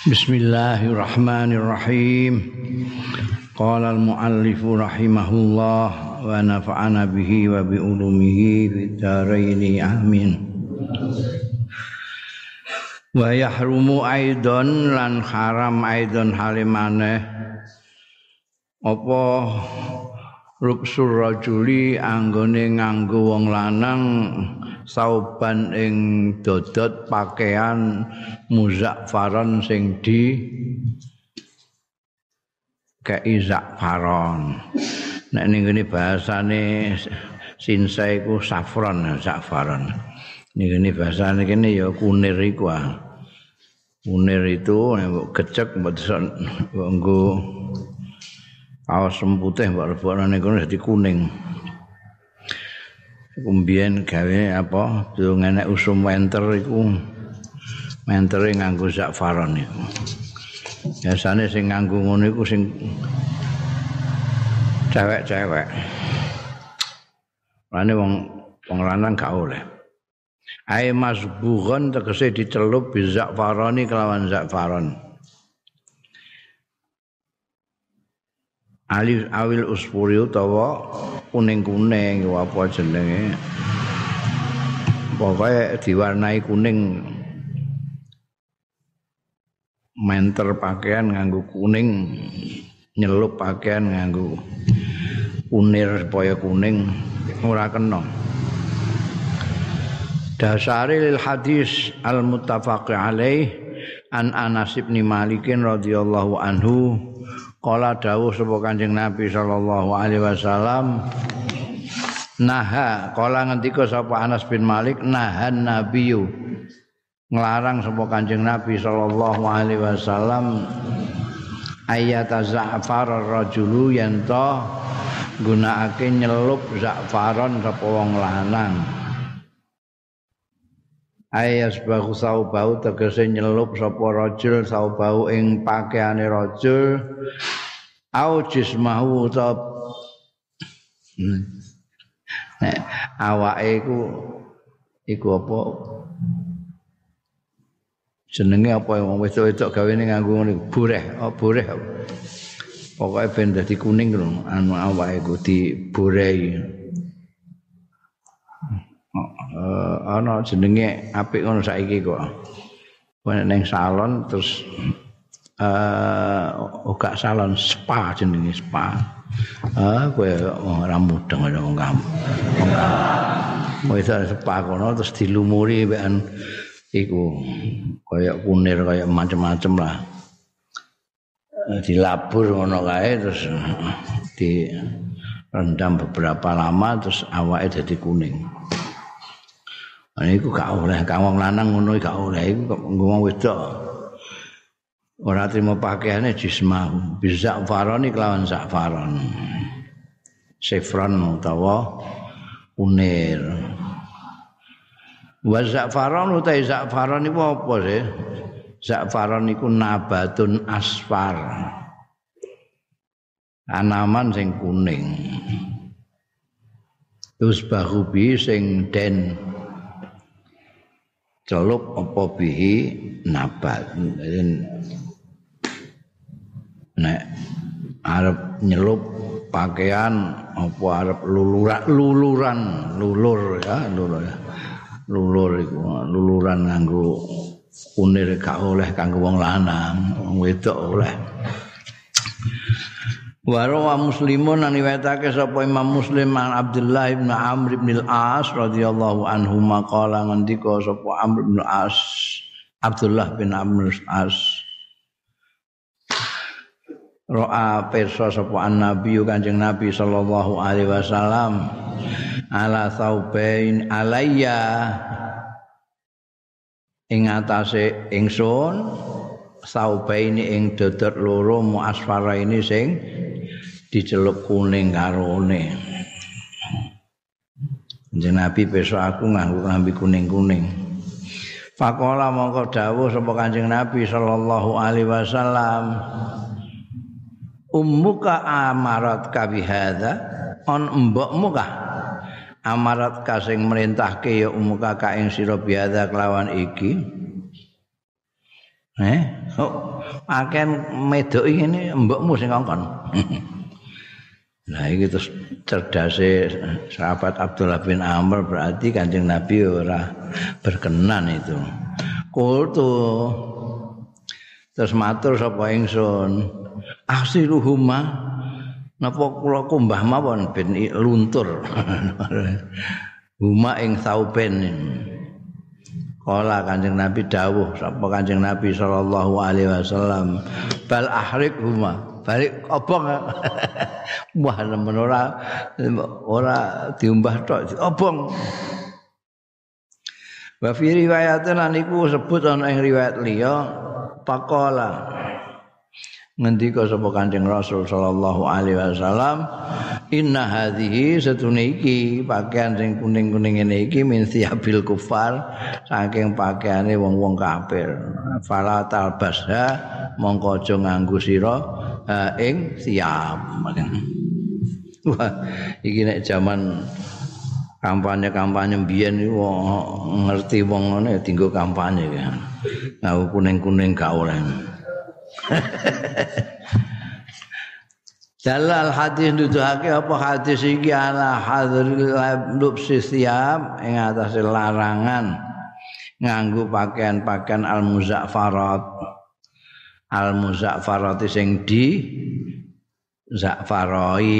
Bismillahirrahmanirrahim. Qala al-muallif rahimahullah wa nafa'ana bihi wa bi ulumihi fid dharain amin. Wa yahrumu aidon lan haram aidon halimane apa rubsur rajuli anggone nganggo wong lanang sauban ing dodot pakaian muzakfaron sing di kei zakfaron nek ning ngene bahasane sinsa iku safron zakfaron ning ngene bahasane kene ya kunir iku ah. Kunir itu nek gecek mbok nggo kaos putih mbok rebokne kono dadi kuning kumbien gawe apa durung enek usum wenter iku mentere nganggo zakfaron iku biasane sing nganggo ngono iku sing cewek-cewek Rane wong wong lanang gak oleh. Ai masbughon tegese dicelup bi zakfaroni kelawan zakfaron. Ali awil uspuri utawa kuning-kuning apa jenenge? Pokoke diwarnai kuning. Menter pakaian nganggo kuning nyelup pakaian nganggo kunir supaya kuning ora kena. Dasari lil hadis al muttafaq alaih an Anas bin Malik radhiyallahu anhu Kala dawuh sapa Kanjeng Nabi sallallahu alaihi wasallam Naha. Kala ngendika sapa Anas bin Malik nahan nabiyu nglarang sapa Kanjeng Nabi sallallahu alaihi wasallam ayat za'far rajulu yen to gunakake nyelup za'faron sapa wong lanang ayas bahu saubau tegese nyelup sapa rajul saubau ing pakaiane rajul. Au jismahu ta hmm. nek awake iku iku apa? Jenenge apa wong wedok-wedok gawene nganggo ngene bureh. Oh bureh. Pokoke ben dadi kuning lho anu awake iku diborehi uh, ana jenenge apik ngono saiki kok. Nek ning salon terus uh, uga salon spa jenenge spa. Ah kowe ora mudeng ana wong kamu. Wong spa kono terus dilumuri mbekan iku kaya kunir kaya macam-macam lah. dilabur ngono kae terus di rendam beberapa lama terus awake jadi kuning. Ini iku gak oleh, kang wong lanang ngono gak oleh, iku kok ngomong wedok. Ora trimo pakaiane jismah, bisa faroni kelawan zakfaron. Sefron utawa unir. Wa zakfaron utawa zakfaron iku apa sih? Zakfaron iku nabatun asfar. Anaman sing kuning. Terus bahubi sing den celup apa bihi? Nabat nek arep nyelup pakaian apa arep luluran luluran lulur ya lulur ya. Lulur iku luluran nganggo kunir gak oleh kanggo wong lanang wedok oleh Warawa muslimun an riwayatake sapa Imam Muslim an Abdullah bin Amr bin Al-As radhiyallahu anhu maqala ngendika sapa Amr bin Al-As Abdullah bin Amr bin Al-As. Ro'a perso sapa Nabi Kanjeng Nabi sallallahu alaihi wasallam. Ala saubain alayya. Ing atase ingsun saubaini ing dodot loro muasfara ini sing dicelup kuning karone. Jeneng Nabi besok aku nganggo klambi kuning-kuning. Fakola mongko dawuh sapa Kanjeng Nabi sallallahu alaihi wasallam. Ummuka amarat ka bihadza on mbokmu kah amarat ka sing merintahke ya ummuka ka ing sira bihadza kelawan iki. Eh, oh, pakaian medok ini mbokmu sing ngongkon. Nah ini terus cerdasnya sahabat Abdullah bin Amr berarti kanjeng Nabi ora berkenan itu. Kultu terus matur sapa ingsun asiluhuma napa kula kumbah mawon ben luntur. Huma ing sauben. Kala Kanjeng Nabi dawuh sapa Kanjeng Nabi sallallahu alaihi wasallam bal ahrik huma balik obong wah nemen ora ora diumbah tok. Obong wa fi riwayatin aniku sebut ana ing riwayat liya pakola. Ngendika sapa Kanjeng Rasul sallallahu alaihi wasallam inna hadhihi satune iki pakaian sing kuning-kuning ngene iki min siabil kufar saking pakaiane wong-wong kafir. Fala talbasha mongko aja nganggo sira ing siap wah iki nek jaman kampanye-kampanye mbiyen iki ngerti wong ngene dienggo kampanye kan nganggo kuning-kuning gak oleh. Dalal hadis nuduhake apa hadis iki? Ala hadril lubsi siap ing atas larangan nganggo pakaian-pakaian al-muzaffarat. Al-muzaffarat sing di zakfaroi.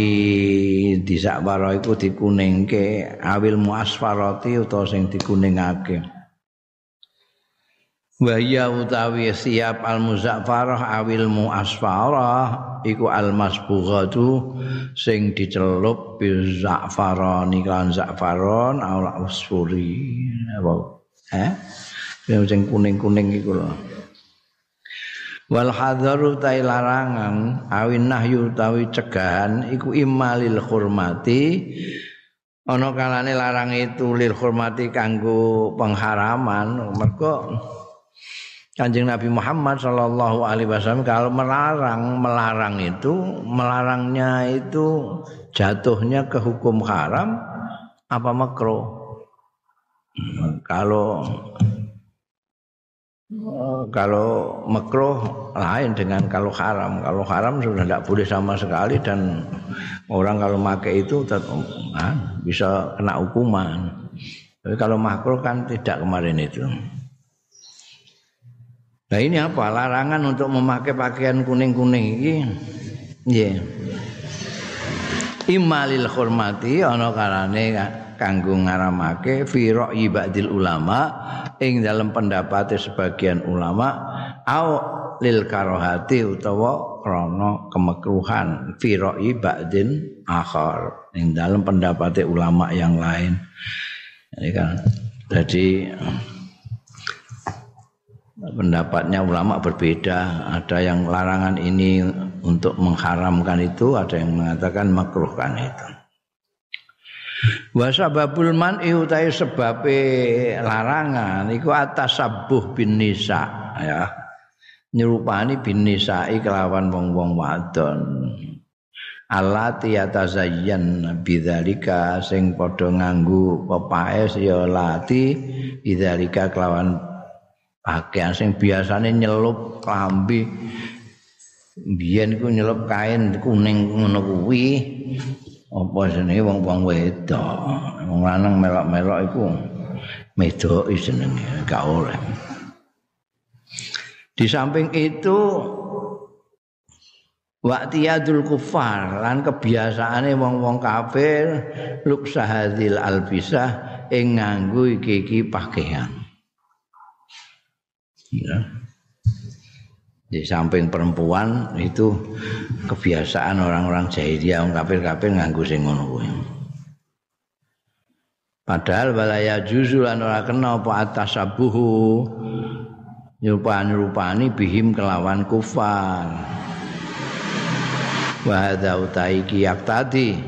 Di zakfaroi iku dikuningke awil muasfarati utawa sing dikuningake. wa ya utawi siap al muzaffarah awil muasfarah iku al masbughatu sing dicelup bil za'farani kan za'faron al usfuri eh? Sing kuning-kuning iku lho wal hadzaru ta larangan awin nahyu utawi cegahan iku imalil hurmati ana kalane larang itu lil hurmati kanggo pengharaman. Mergo Kanjeng Nabi Muhammad Shallallahu Alaihi Wasallam kalau melarang melarang itu melarangnya itu jatuhnya ke hukum haram apa makro kalau kalau makro lain dengan kalau haram kalau haram sudah tidak boleh sama sekali dan orang kalau pakai itu ah, bisa kena hukuman tapi kalau makro kan tidak kemarin itu Nah ini apa? Larangan untuk memakai pakaian kuning-kuning ini. Nggih. Imalil hormati ana karane kanggo ngaramake fi ra'yi ba'dil ulama ing dalam pendapat sebagian ulama au lil karohati utawa krana kemekruhan fi ra'yi ba'din akhar ing dalam pendapat ulama yang lain. Ini kan jadi pendapatnya ulama berbeda ada yang larangan ini untuk mengharamkan itu ada yang mengatakan makruhkan itu wa sababul man utai sebab larangan iku atas sabuh bin nisa ya. Nyerupani bin nisa kelawan wong-wong wadon. Alati atazayyan bidzalika sing padha nganggo pepaes ya lati bidzalika kelawan pakaian sing biasane nyelup klambi. Biyen iku nyelup kain kuning ngono kuwi apa jenenge wong-wong wedok wong lanang melok-melok iku medoki jenenge gak oleh di samping itu Waktiyadul kufar lan kebiasaane wong-wong kafir luksahadil albisah ing nganggo iki-iki pakaian. ya. Di samping perempuan itu kebiasaan orang-orang jahiliyah orang kafir-kafir nganggo sing ngono kuwi. Padahal balaya juzul lan ora kena apa atasabuhu nyupani-rupani bihim kelawan kufar. Wa hadza utai kiyak tadi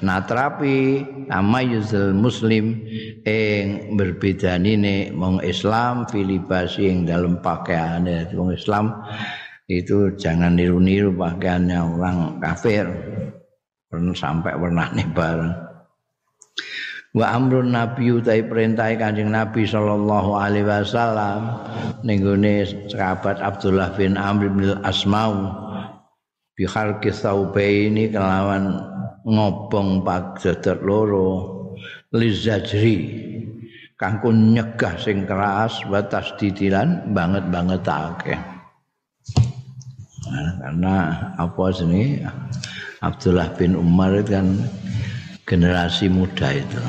natrapi amayuzul muslim ing berbedanine mong Islam filibasi ing dalam pakaiane wong Islam itu jangan niru-niru pakaiannya orang kafir. Pernah sampai pernah nih bareng. Wa amrun nabi utai perintah kanjeng nabi sallallahu alaihi wasallam. Ning gone sahabat Abdullah bin Amr bin Asmau bi khalqi ini kelawan ngobong pagdadar loro lizajri kanggo nyegah sing keras batas didilan banget banget akeh nah, karena apa sini Abdullah bin Umar itu kan generasi muda itu.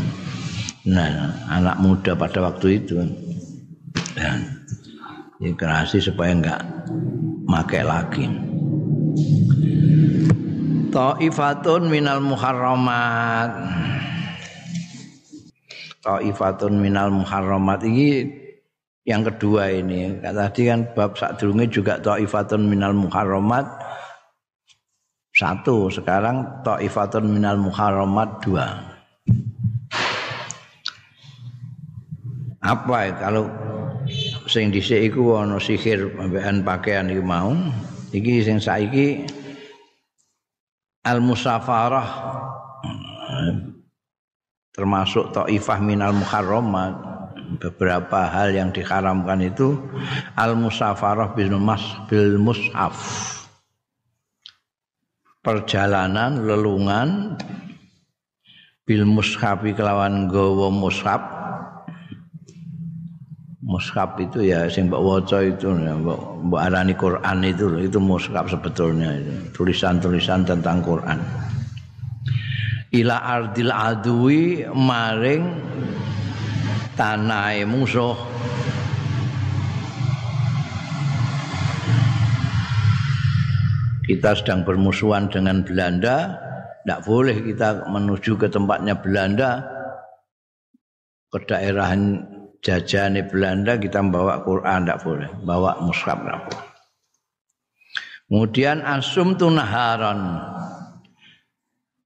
Nah, anak muda pada waktu itu dan generasi supaya enggak make lagi. Ta'ifatun minal muharramat. Ta'ifatun minal muharramat. Ini yang kedua ini. Tadi kan bab sadurunge juga ta'ifatun minal muharramat. Satu sekarang ta'ifatun minal muharramat dua. Apa ya kalau sing dhisik iku ana sihir pembekan pakaian iku mau. Iki sing saiki al musafarah termasuk ta'ifah minal muharramat beberapa hal yang diharamkan itu al musafarah bil mas bil mushaf perjalanan lelungan bil mushafi kelawan gawa mushaf mushaf itu ya sing mbok waca itu mbok arani Quran itu itu mushaf sebetulnya itu. Tulisan-tulisan tentang Quran ila ardil adui maring tanah musuh kita sedang bermusuhan dengan Belanda, tidak boleh kita menuju ke tempatnya Belanda, ke daerah jajahan Belanda kita membawa Quran tidak boleh, bawa mushaf tidak boleh. Kemudian asum tunaharan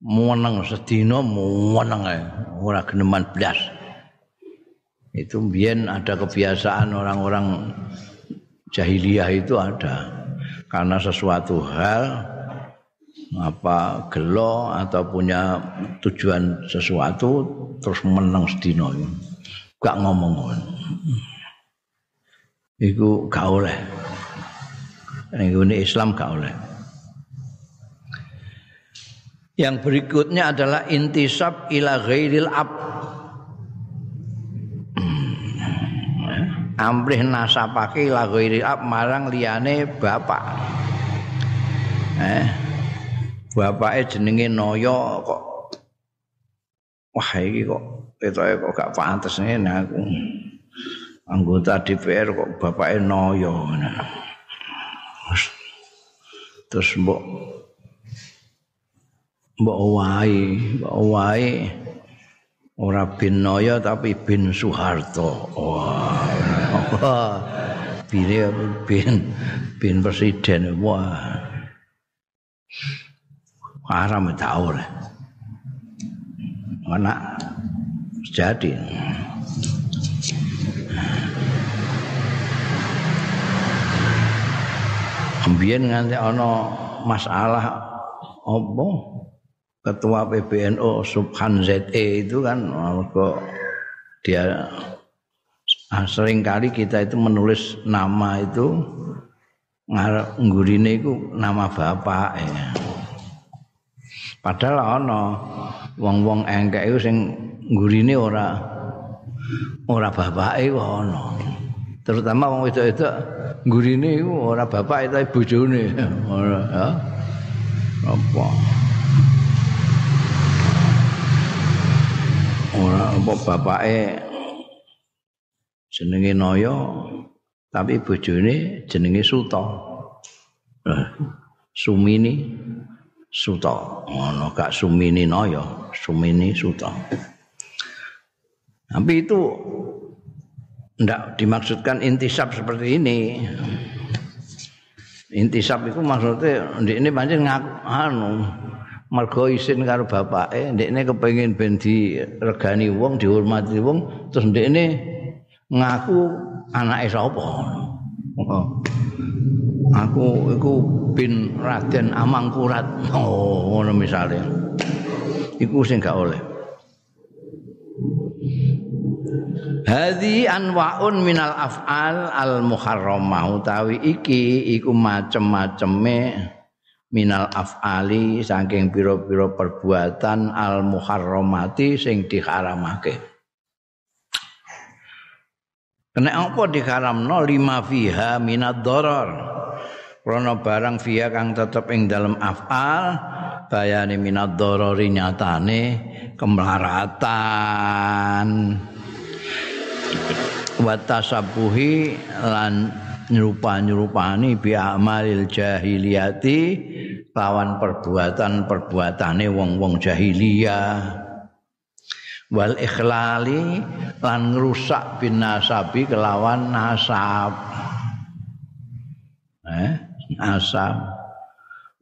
muweneng sedina muweneng ae. Ora geneman blas. Itu biyen ada kebiasaan orang-orang jahiliyah itu ada. karena sesuatu hal apa gelo atau punya tujuan sesuatu terus menang sedino gak ngomong. Itu gak oleh. Ini Islam gak oleh yang berikutnya adalah intisab ila ghairil ab. Amrih nasabake la ghairi ab marang liyane bapak. Eh bapake jenenge Noyo kok. Wah iki kok ketoke kok gak pantes ngene aku. Anggota DPR kok bapake Noyo. Terus mbok mbok wae mbok wae ora bin Noyo tapi bin Soeharto wah Wah. Bine bin bin presiden wah. Haram tak oleh. Anak jadi. Kemudian nganti ana masalah apa ketua PBNU Subhan ZE itu kan kok dia Nah, sering kali kita itu menulis nama itu nggurine itu nama bapak ya. Padahal ana wong-wong engkek iku sing nggurine ora ora bapake kok ana. Terutama wong wedok-wedok nggurine iku ora bapak tapi bojone. Ora ya. Apa? Ora apa bapake jenenge Naya tapi bojone jenenge Suta. Eh, Sumini Suta. Ngono gak Sumini Naya, Sumini Suta. Tapi itu ndak dimaksudkan intisab seperti ini. Intisab itu maksudnya ini pancen ngaku anu mergo isin karo bapake ndek ini kepengin ben diregani wong dihormati wong terus ndek ini ngaku anake sapa? Aku iku bin Raden Amangkurat. Oh ngono misale. Iku sing gak oleh. Hadi anwaun minal af'al al muharramah utawi iki iku macem-maceme minal af'ali saking pira-pira perbuatan al muharramati sing diharamake. Kena apa diharamno lima fiha minad darar. Krana barang fiha kang tetep ing dalam af'al bayane minad darari nyatane kemelaratan. wa tasabuhi lan nyerupa-nyerupani bi amalil jahiliyati lawan perbuatan-perbuatane wong-wong jahiliyah. Wal ikhlali lan ngrusak bin nasabi kelawan nasab. Eh nasab.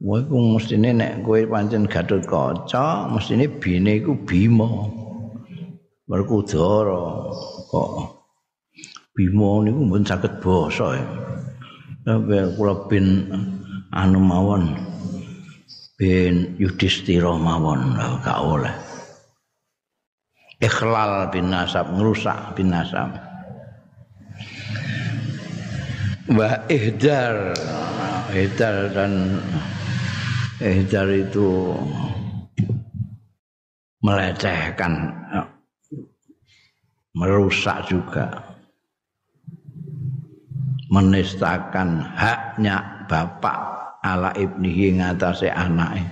Wah, iku mestine nek kowe pancen Gatot Kaca, mestine bine iku Bima. Werkudara kok. Bima niku mboten saged basa ya. Sampai kula bin anu mawon bin Yudhistira mawon gak oleh. Ikhlal bin nasab ngrusak bin nasab. Wa ihdar ihdar dan ihdar itu melecehkan merusak juga menistakan haknya bapak ala ibnihi ngatasé anake.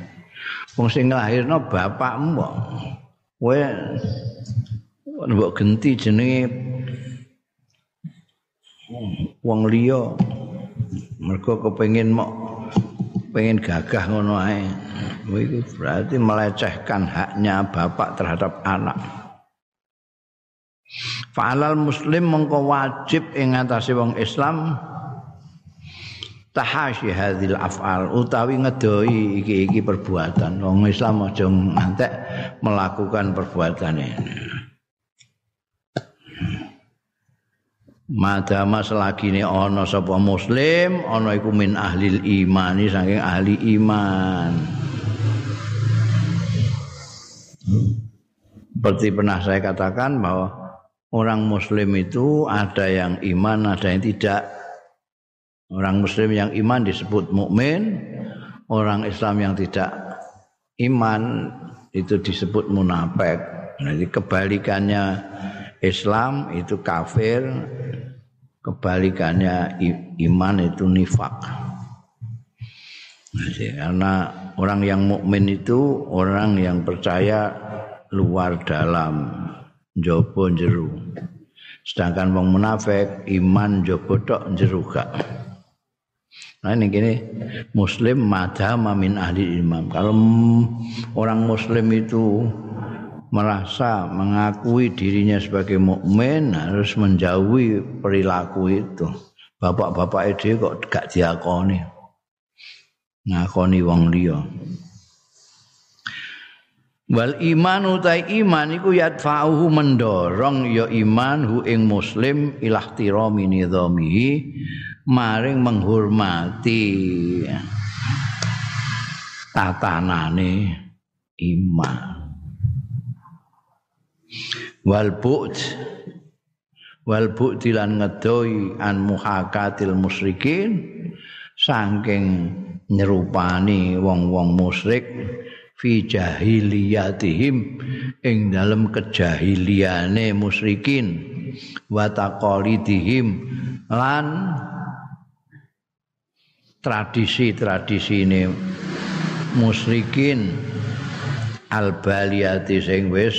Wong sing bapakmu kok. Kowe mbok genti jenenge wong liya mergo kepengin mok pengen gagah ngono ae. Kowe berarti melecehkan haknya bapak terhadap anak. Fa'alal muslim mongko wajib ing ngatasé wong Islam tahasyi hadzal af'al utawi ngedoi iki-iki perbuatan wong Islam aja ngantek melakukan perbuatan ini. Madama selagi ini ono sapa muslim ono iku min ahli imani saking ahli iman. Seperti pernah saya katakan bahwa orang muslim itu ada yang iman, ada yang tidak. Orang muslim yang iman disebut mukmin, orang Islam yang tidak iman itu disebut munafik. Jadi kebalikannya Islam itu kafir, kebalikannya iman itu nifak. Jadi, karena orang yang mukmin itu orang yang percaya luar dalam njaba jero. Sedangkan wong munafik iman njaba tok jero gak. Nah ini gini, muslim madhama min ahli imam. Kalau orang muslim itu merasa mengakui dirinya sebagai mukmin harus menjauhi perilaku itu. Bapak-bapak itu kok gak diakoni. Ngakoni wong liya. Wal iman utai iman iku yadfa'uhu mendorong ya iman hu ing muslim ilah tirami nidhamihi maring menghormati tatanane iman. Wal bu'd wal bu'd lan ngedoi an muhakatil musyrikin saking nyerupani wong-wong musyrik fi jahiliyatihim ing dalam kejahiliane musyrikin wa taqalidihim lan tradisi-tradisine musyrikin albaliyati sing wis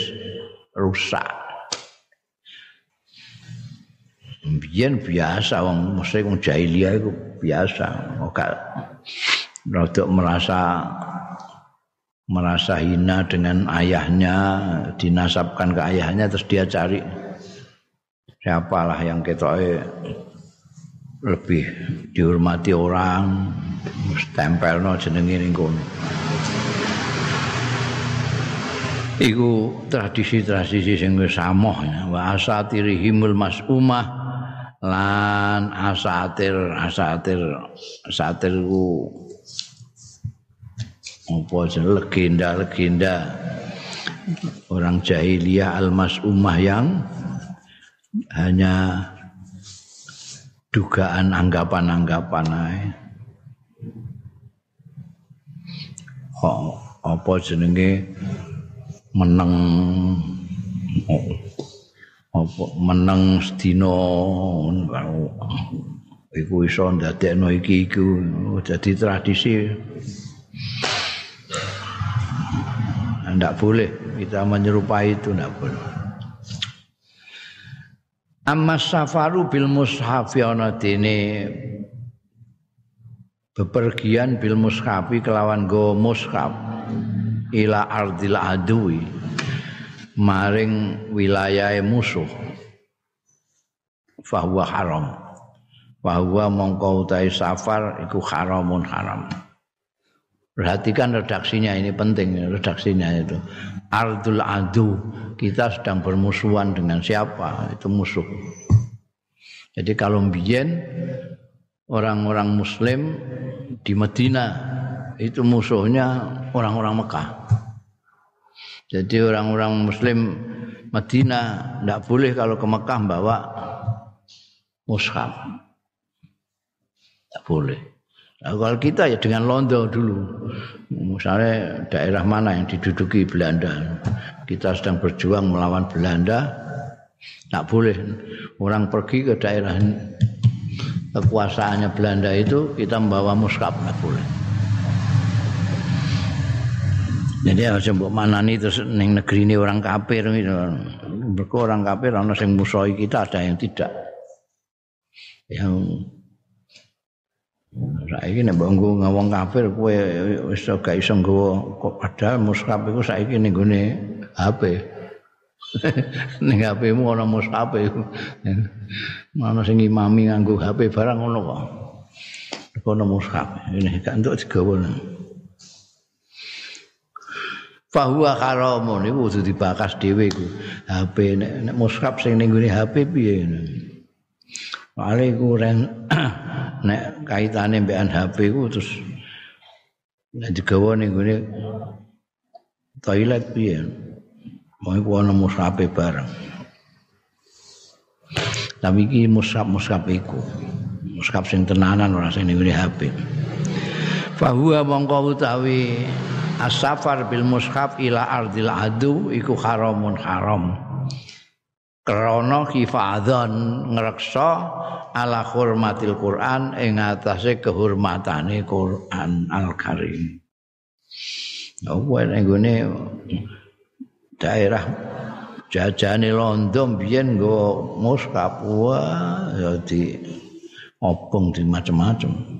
rusak. Biyen biasa wong musyrik wong jahiliyah iku biasa. Ora rada merasa merasa hina dengan ayahnya dinasabkan ke ayahnya terus dia cari siapalah yang kita lebih dihormati orang stempel no jenengi ning kono. Iku tradisi-tradisi sing wis samoh wa asatirihimul mas'umah lan asatir asatir asatir ku apa legenda-legenda orang jahiliyah al-mas'umah yang hanya dugaan anggapan-anggapan ae. Oh, apa jenenge meneng apa meneng sedina iku iso ndadekno iki iku. Dadi tradisi. Ndak boleh kita menyerupai itu ndak boleh Amma safaru bil mushafi ana dene. Bepergian bil mushafi kelawan go mushaf ila ardil adui maring wilayah musuh. Fahuwa haram. Fahuwa mongko utahe safar iku haramun haram perhatikan redaksinya ini penting redaksinya itu. Ardul adu kita sedang bermusuhan dengan siapa? Itu musuh. Jadi kalau mbien orang-orang muslim di Medina itu musuhnya orang-orang Mekah. Jadi orang-orang muslim Medina tidak boleh kalau ke Mekah bawa mushaf. Tidak boleh Nah, kalau kita ya dengan londo dulu. Misalnya daerah mana yang diduduki Belanda. Kita sedang berjuang melawan Belanda. Tak boleh orang pergi ke daerah kekuasaannya Belanda itu kita membawa muskap tak boleh. Jadi harus mbok manani terus ning negeri ini orang kafir gitu. Mereka orang kafir ana sing musuhi kita ada yang tidak. Yang saiki nek mbok ngomong kafir kowe wis gak iso nggawa kok padahal mushaf iku saiki ning gone HP. ning HP-mu ana mushaf iku. Mana sing imami nganggo HP barang ngono kok. Kono mushaf. Ini gak entuk digawa. Fahuwa haramun iku kudu dibakas dhewe iku. HP nek nek mushaf sing gone HP piye ngono. Paling ku ren nek kaitane mbekan HP ku terus nek digawa ning gone toilet piye. Mau iku ana mushape bareng. Tapi iki mushaf-mushaf iku. Mushaf sing tenanan ora sing ning HP. Fahuwa mongko utawi asafar bil mushaf ila ardil adu iku haramun haram. Krana hifadzan ngreksa ala hurmatil Quran ing atase kehormatane Quran Al-Karim. Apa ning gone daerah jajane Londo biyen nggo muskap wah ya di opong di macam-macam.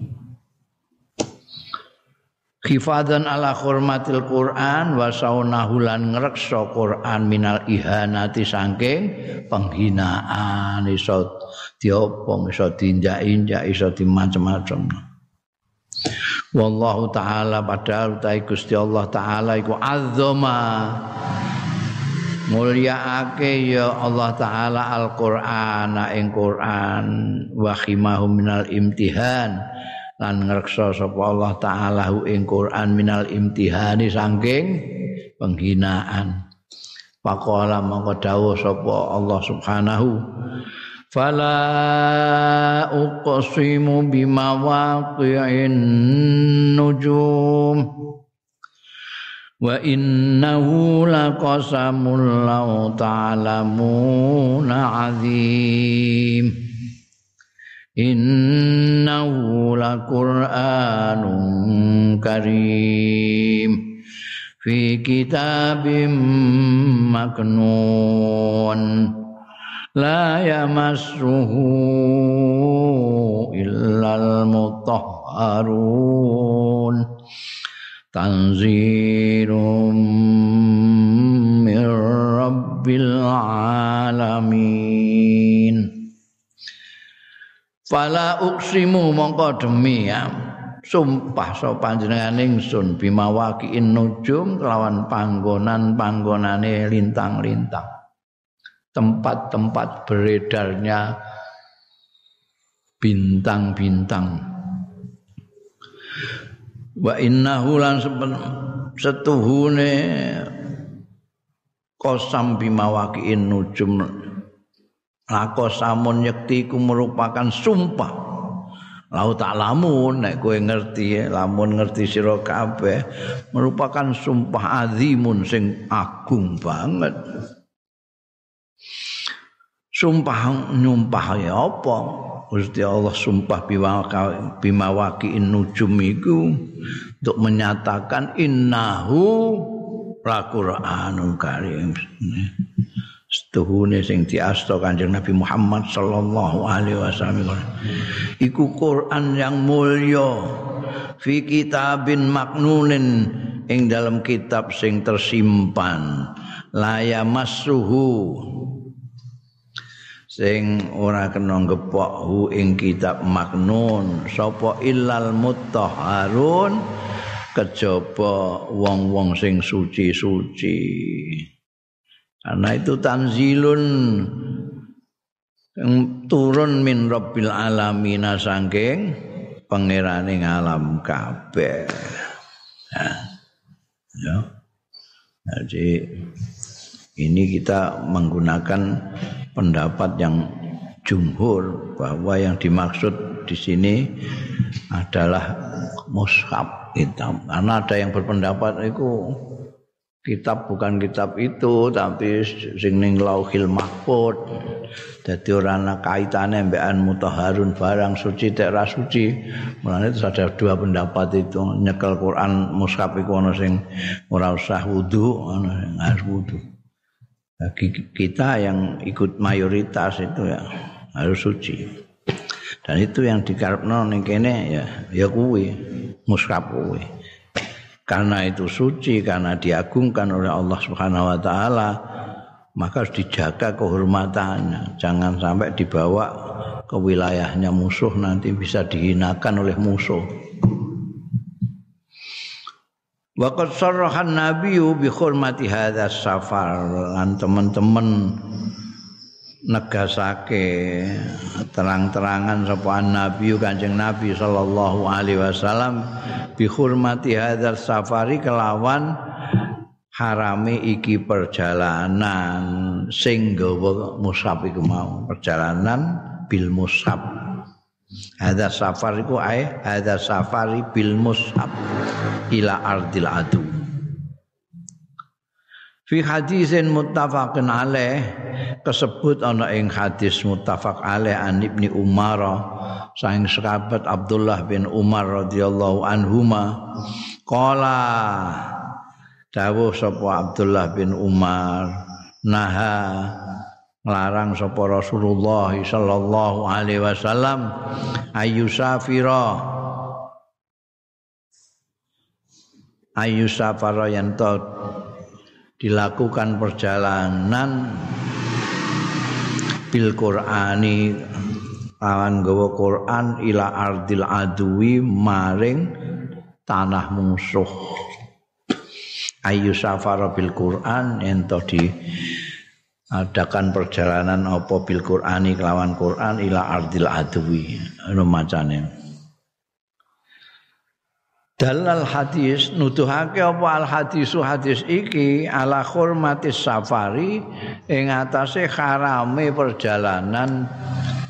Hifadan ala hormatil Quran wa saunahu lan ngreksa Quran minal ihanati saking penghinaan. Iso diopong iso diinjak-injak iso dimacem-macem. Wallahu taala padahal utai Gusti Allah taala iku azzama mulyaake ya Allah taala Al-Qur'an ing Quran wa khimahu minal imtihan lan ngreksa sapa Allah taala ing Quran minal imtihani saking penghinaan. Pakola mongko dawuh sapa Allah Subhanahu Fala uqsimu bimawaqi'in nujum Wa innahu laqasamul law ta'lamuna 'azim innahu laqur'anun karim. Fi kitabim maknun. La yamassuhu illal mutahharun. Tanzirum min rabbil Fala uksimu mongko demi ya. Sumpah so panjenengan ingsun bimawakiin nujum kelawan panggonan-panggonane lintang-lintang. Tempat-tempat beredarnya bintang-bintang. Wa innahu lan setuhune kosam bimawakiin nujum lako samun yakti ku merupakan sumpah. Lau tak lamun nek kowe ngerti lamun ngerti sira kabeh merupakan sumpah azimun sing agung banget. Sumpah nyumpah ya apa? Gusti Allah sumpah bimawaki nujum iku untuk menyatakan innahu la Qur'anul Karim. Setuhune sing diasta Kanjeng Nabi Muhammad sallallahu alaihi wasallam. Iku Quran yang mulya fi kitabin maknunin ing dalam kitab sing tersimpan. Laya masuhu sing ora kena ngepok hu ing kitab maknun. Sapa illal mutahharun. Kejaba wong-wong sing suci-suci karena itu tanzilun yang turun min rabbil alamin saking pangerane alam kabeh. Ya. ya. Jadi ini kita menggunakan pendapat yang jumhur bahwa yang dimaksud di sini adalah mushaf hitam. Karena ada yang berpendapat itu kitab bukan kitab itu tapi sing ning lauhil mahfud. Dadi ora ana kaitane mbekan mutahharun barang suci tak ra suci. Mulane itu ada dua pendapat itu. Nyekel Quran mushaf iku ana sing ora usah wudu ana sing harus wudu. Kita yang ikut mayoritas itu ya harus suci. Dan itu yang dikarepno ning kene ya ya kuwi mushaf kuwi karena itu suci karena diagungkan oleh Allah Subhanahu wa taala maka harus dijaga kehormatannya. Jangan sampai dibawa ke wilayahnya musuh nanti bisa dihinakan oleh musuh. Waqad sarrahan nabiyyu bi hurmati hadzal safar. Lan teman-teman negasake terang-terangan sapa nabi Kanjeng Nabi sallallahu alaihi wasallam bi hurmati hadzal safari kelawan harame iki perjalanan sing gawa mushaf iku mau perjalanan bil mushaf hadza safar iku ae hadza safari bil mushaf ila ardil adu fi hadisin muttafaqin alaih kesebut ana ing hadis muttafaq alaih an ibni Umar saing sahabat Abdullah bin Umar radhiyallahu anhuma qala dawuh sapa Abdullah bin Umar naha nglarang sapa Rasulullah sallallahu alaihi wasallam ayu safira ayu safara yang dilakukan perjalanan bil Qur'ani lawan gawa Quran ila ardil adui maring tanah musuh. Ayu safara bil Quran ento di adakan perjalanan apa bil Qur'ani kelawan Quran ila ardil adui anu macane dalal hadis nuduhake apa al hadisu hadis iki? Ala hurmatis safari ing atase harame perjalanan.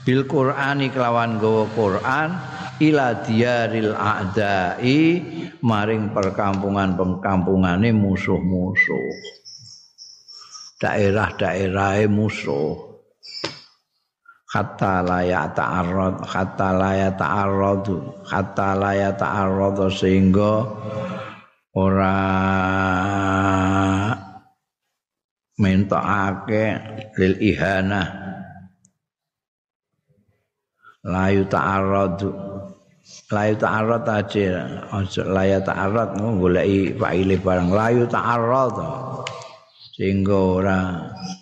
Bil qur'ani kelawan gawa Quran ila diaril a'dai maring perkampungan-perkampungane musuh-musuh. Daerah-daerahe musuh hatta la ya ta'arrad hatta la ya ta'arrad hatta la ya ta'arrad sehingga ora mentokake lil ihana. La yu ta'arrad la yu ta'arrad aja la ya ta'arrad goleki faile barang la yu ta'arrad sehingga ora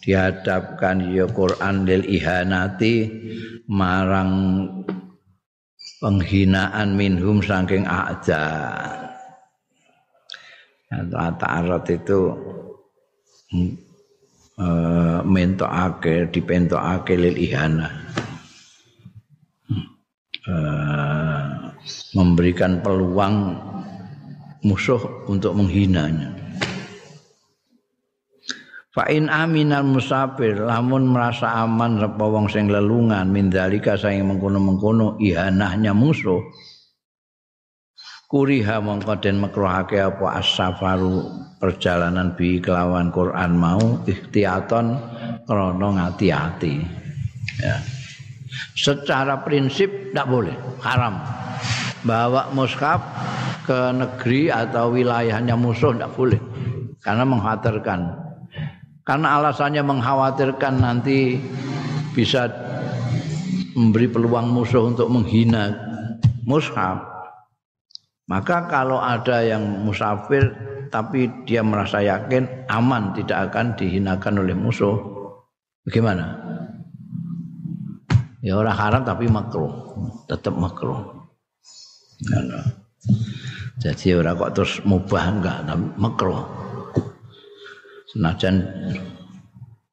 dihadapkan ya Quran lil ihanati marang penghinaan minhum saking a'da ta'arrat itu e, mentokake dipentokake lil ihana. E, memberikan peluang musuh untuk menghinanya Fa in aminal musafir lamun merasa aman sapa wong sing lelungan mindalika saing mengkono-mengkono ihanahnya musuh kuriha mongko den makruhake apa as-safaru perjalanan bi kelawan Quran mau ikhtiaton krana ngati-ati. Ya. Secara prinsip tidak boleh haram. Bawa mushaf ke negeri atau wilayahnya musuh tidak boleh karena mengkhawatirkan karena alasannya mengkhawatirkan nanti bisa memberi peluang musuh untuk menghina mushaf. Maka kalau ada yang musafir tapi dia merasa yakin aman tidak akan dihinakan oleh musuh bagaimana? Ya orang haram tapi makruh tetap makruh. Jadi orang kok terus mubah enggak makruh senajan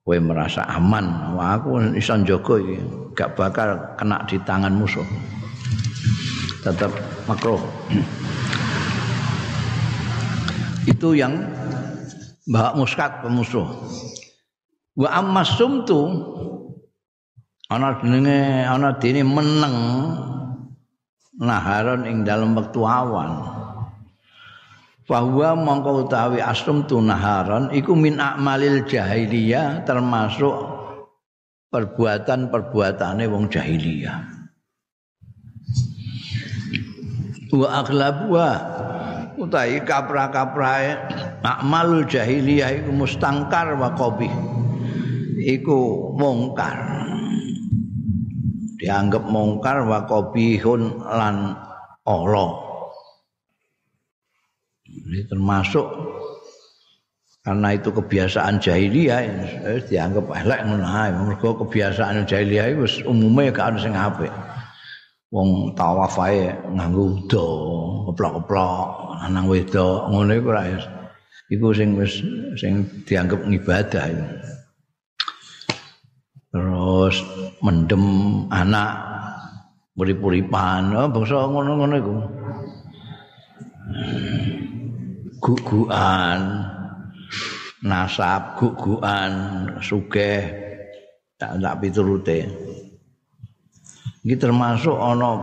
kowe merasa aman wah aku iso njogo iki gak bakal kena di tangan musuh. Tetap makruh. Itu yang bawa muskat pemusuh. Wa amma sumtu ana jenenge ana dene meneng naharon ing dalam wektu awan bahwa mongko utawi asrum tunaharon iku min akmalil jahiliyah termasuk perbuatan-perbuatane wong jahiliyah. Wa aglabuha utai kapra-kaprae akmalul jahiliyah iku mustangkar wa qabih. Iku mungkar. Dianggap mungkar wa qabihun lan Allah. Ini termasuk karena itu kebiasaan jahiliyah eh, dianggap elek ae. Mergo kebiasaan jahiliyah itu umumnya gak ana sing apik. Wong tawaf ae nganggo udo, keplok-keplok, lanang wedok, ngono iku ora iku sing wis sing dianggap ngibadah itu. Terus mendem anak urip-uripan, oh, bangsa ngono-ngono iku. Guguan nasab guguan sugih tak tak piturute. Iki termasuk ana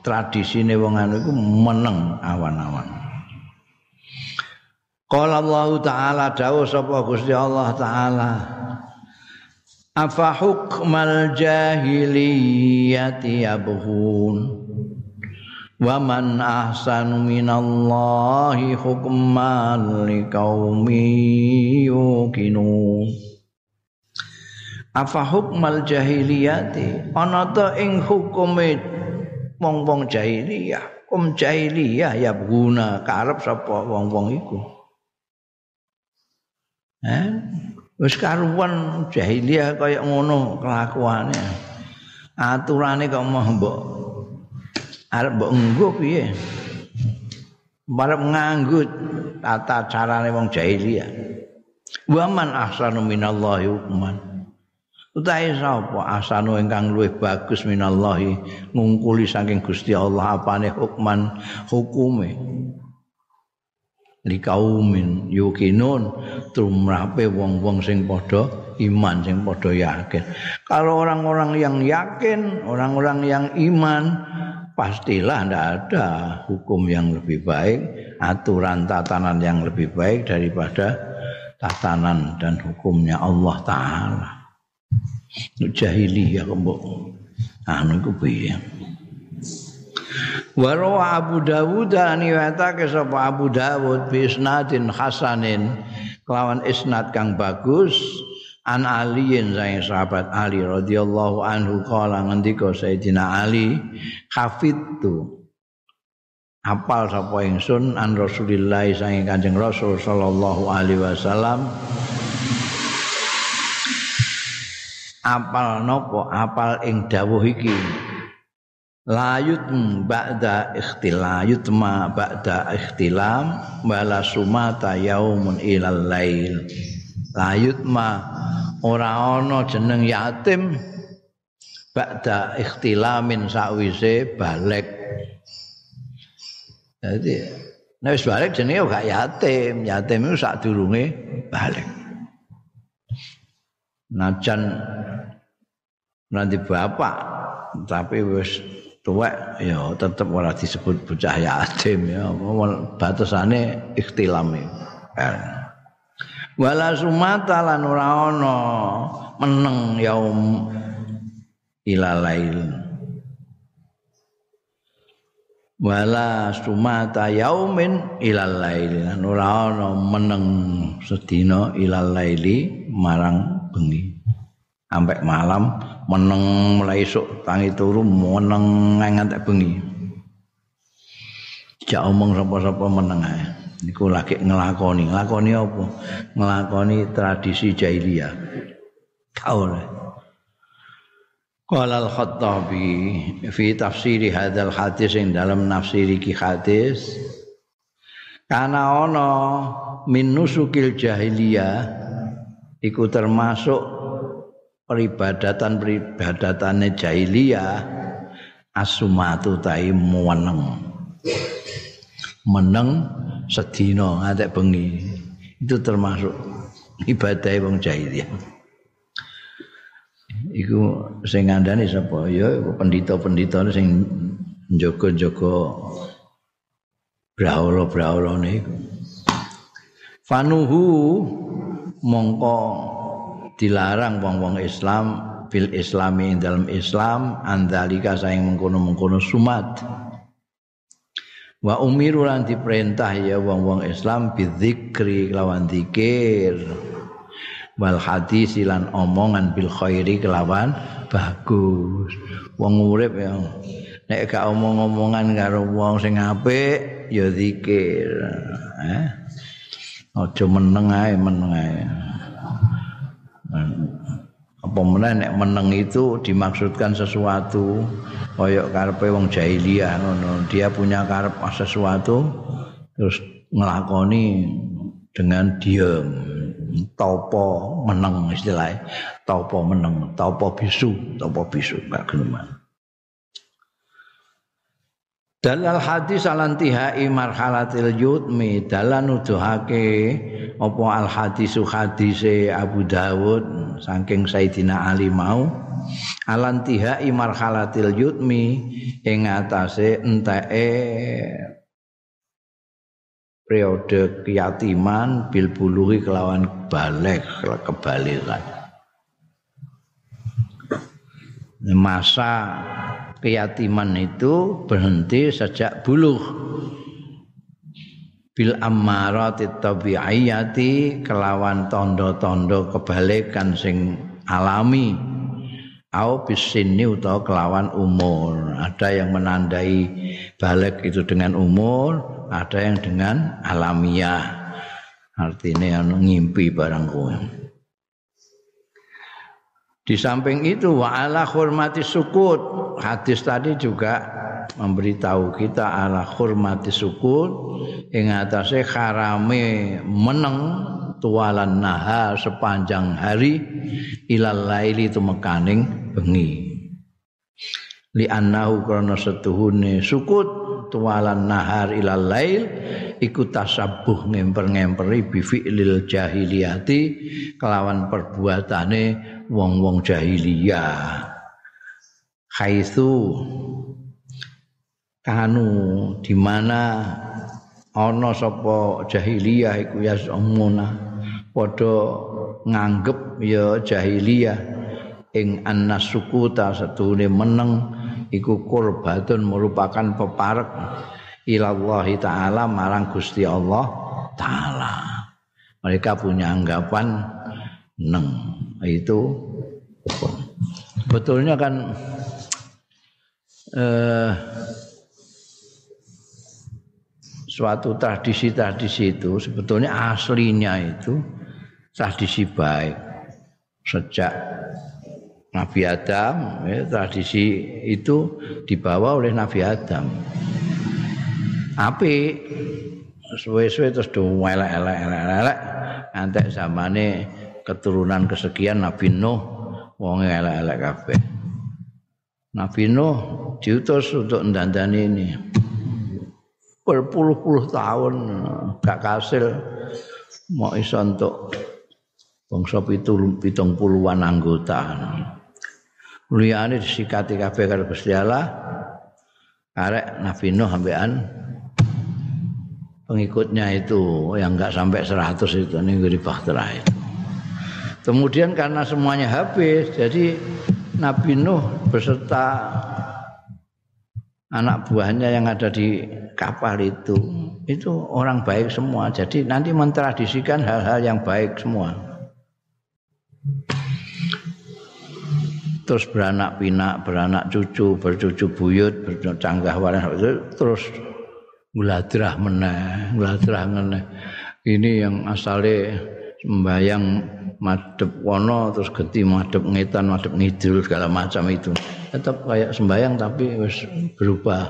tradisine wong anu iku meneng awan-awan. Qala Allah Ta'ala dawuh sapa Gusti Allah Ta'ala? Afa hukmal jahiliyati yabghun wa man ahsanu minallahi hukman liqaumi yuqinun apa hukmal jahiliyati? Ana ta ing hukume wong-wong jahiliyah. Um jahiliyah ya guna karep sapa wong-wong iku. Eh? Wis karuan jahiliyah kaya ngono kelakuane. Aturane kok mbok arep mbok nggo piye? Arep nganggo tata carane wong jahiliyah. Wa man ahsanu minallahi hukman. Utahe sapa ahsanu ingkang luwih bagus minallahi ngungkuli saking Gusti Allah apane hukman hukume. Li kaumin yukinun tumrape wong-wong sing padha iman sing padha yakin. Kalau orang-orang yang yakin orang-orang yang iman pastilah tidak ada hukum yang lebih baik, aturan tatanan yang lebih baik daripada tatanan dan hukumnya Allah Ta'ala. Jahiliyah kembok. Anu itu piye. Warawa Abu Dawud ani watake sapa Abu Dawud bi isnadin hasanin kelawan isnad kang bagus an aliin saya sahabat Ali radhiyallahu anhu kala ngendika Sayyidina Ali hafidtu. Apal sapa ingsun an Rasulillah saking Kanjeng Rasul sallallahu alaihi wasallam. Apal nopo apal ing dawuh iki. Layut ba'da ikhtilayut ma ba'da ikhtilam wala sumata yaumun ilal lail layut ma ora ana jeneng yatim ba'da ikhtilamin sakwise balik. Jadi nek wis balik jenenge gak yatim yatim itu sak durunge balik. Najan nanti bapak tapi wis tuwek ya tetep ora disebut bocah yatim ya batasane ikhtilam wala sumata lan ora ana meneng yaum ilalail wala sumata yaumin ilalail lan ora ana meneng sedina ilalaili marang bengi. Sampai malam meneng mulai esuk tangi turu meneng ngantek bengi. Jak omong sapa-sapa meneng ae niku lagi ngelakoni. Ngelakoni apa? Ngelakoni tradisi jahiliyah. Kau Qala al-Khattabi fi tafsiri hadzal hadis ing dalam nafsiri ki hadis kana ana min nusukil jahiliyah iku termasuk peribadatan peribadatane jahiliyah asumatu tai meneng meneng sedina ngantek bengi. Itu termasuk ibadah wong jahiliyah. Iku sing ngandani sapa? Ya pendhita-pendhita sing njaga-njaga brahala-brahalane iku. Fanuhu mongko dilarang wong-wong Islam bil islami dalam Islam andalika saing mengkono-mengkono sumat wa umiru lan diperintah ya wong-wong Islam bidzikri lawan zikir wal hadis lan omongan bil khairi kelawan bagus. Wong urip ya nek gak omong-omongan karo wong sing apik ya zikir eh? Aja meneng ae meneng ae apa meneh nek meneng itu dimaksudkan sesuatu kaya karepe wong jahiliyah ngono. Dia punya karep sesuatu terus ngelakoni dengan diam topo meneng istilahnya. Topo meneng topo bisu topo bisu gak geneman Dalal hadis alantihai marhalatil yutmi dalan nuduhake apa al hadisu hadise Abu Dawud saking Sayyidina Ali mau. Alantihai marhalatil yutmi ing atase enteke periode keyatiman bil buluhi kelawan balik kebalikan. Masa keyatiman itu berhenti sejak buluh. Bil ammarati tabi'iyati kelawan tondo-tondo kebalikan sing alami. Au bisinni utawa kelawan umur. Ada yang menandai balik itu dengan umur ada yang dengan alamiah. Artinya yang ngimpi barang kowe Di samping itu wa ala hormati sukut. Hadis tadi juga memberitahu kita ala hormati sukut ing atase harame meneng tualan naha sepanjang hari ilal laili tumekaning bengi. Li annahu krana setuhune sukut tualan nahar ilal lail iku tasabuh ngemper-ngemperi bi fi'lil jahiliyati kelawan perbuatane wong-wong jahiliyah. Haitsu kanu di mana ana sapa jahiliyah iku ya padha nganggep ya jahiliyah ing annasukuta setune meneng iku qurbatun merupakan peparek ilallahi taala marang Gusti Allah taala. Mereka punya anggapan neng itu betulnya kan eh, suatu tradisi-tradisi itu sebetulnya aslinya itu tradisi baik. Sejak Nabi Adam ya, tradisi itu dibawa oleh Nabi Adam api suwe-suwe terus do elek-elek elek zamane keturunan kesekian Nabi Nuh wong elek-elek kabeh. Nabi Nuh diutus untuk ndandani ini. Berpuluh-puluh tahun gak kasil mau iso untuk bangsa pitung puluhan anggota liyane disikati kabeh karo Gusti Allah arek Nabi Nuh ambekan pengikutnya itu yang enggak sampai 100 itu ning Bahtera itu. Kemudian karena semuanya habis, jadi Nabi Nuh beserta anak buahnya yang ada di kapal itu itu orang baik semua. Jadi nanti mentradisikan hal-hal yang baik semua. Terus beranak pinak, beranak cucu, bercucu buyut, bercanggah waras terus ngladrah meneh, ngladrah meneh. Ini yang asalnya sembayang madep wono terus geti madep ngetan, madep ngidul segala macam itu. Tetap kayak sembayang tapi wis berubah.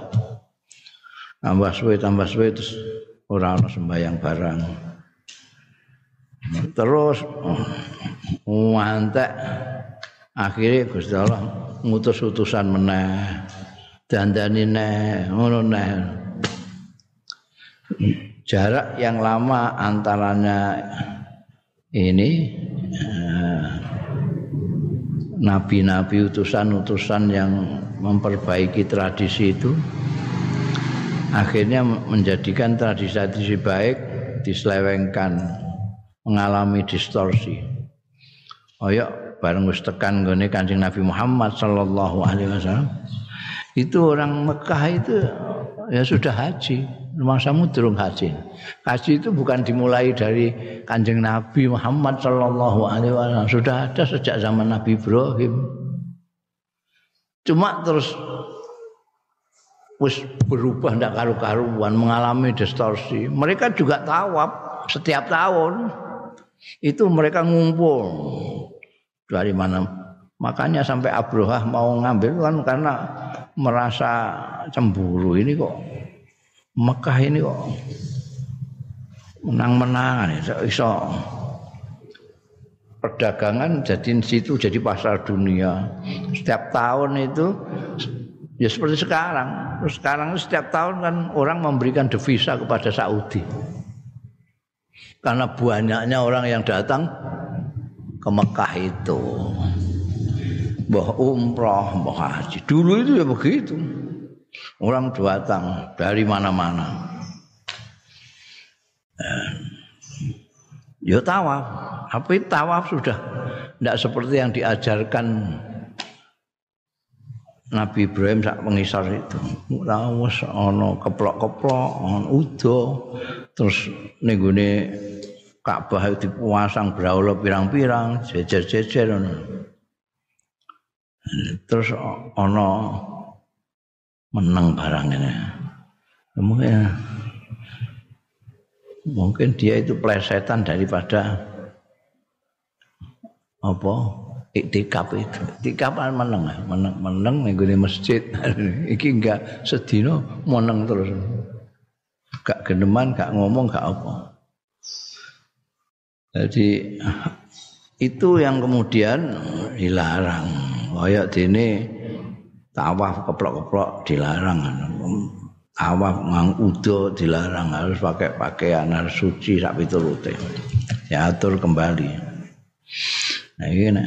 Tambah suwe tambah suwe terus ora ana sembayang barang. Terus mantek akhirnya Gusti Allah ngutus utusan meneh dandani neh ngono neh jarak yang lama antaranya ini eh, nabi-nabi utusan-utusan yang memperbaiki tradisi itu akhirnya menjadikan tradisi-tradisi baik diselewengkan mengalami distorsi. Ya, bareng wis tekan gone Kanjeng Nabi Muhammad sallallahu alaihi wasallam. Itu orang Mekah itu ya sudah haji masamu durung haji. Haji itu bukan dimulai dari Kanjeng Nabi Muhammad sallallahu alaihi wasallam, sudah ada sejak zaman Nabi Ibrahim. Cuma terus wis berubah ndak karu-karuan, mengalami distorsi. Mereka juga tawaf setiap tahun. Itu mereka ngumpul dari mana? Makanya sampai Abrohah mau ngambil kan karena merasa cemburu ini kok. Mekah ini kok menang-menangan iso perdagangan jadi situ jadi pasar dunia. Setiap tahun itu ya seperti sekarang. Sekarang setiap tahun kan orang memberikan devisa kepada Saudi. Karena banyaknya orang yang datang ke Mekah itu. Mbah umroh mbah haji. Dulu itu ya begitu. Orang datang dari mana-mana. Ya tawaf, tapi tawaf sudah tidak seperti yang diajarkan Nabi Ibrahim sak pengisar itu. Ora ana keplok-keplok, ana udo, terus ning Ka'bah dipasang braula pirang-pirang, jejer-jejer Terus ana menang barang ini. Mungkin mungkin dia itu plesetan daripada apa iktikaf itu. Iktikaf kan menang, menang, menang minggu di masjid. Iki enggak sedino menang terus. Gak geneman, gak ngomong, gak apa. Jadi itu yang kemudian dilarang. Kayak ini tawaf keplok-keplok dilarang tawaf ngang udo dilarang harus pakai pakaian harus suci sak piturute ya atur kembali nah ini nah.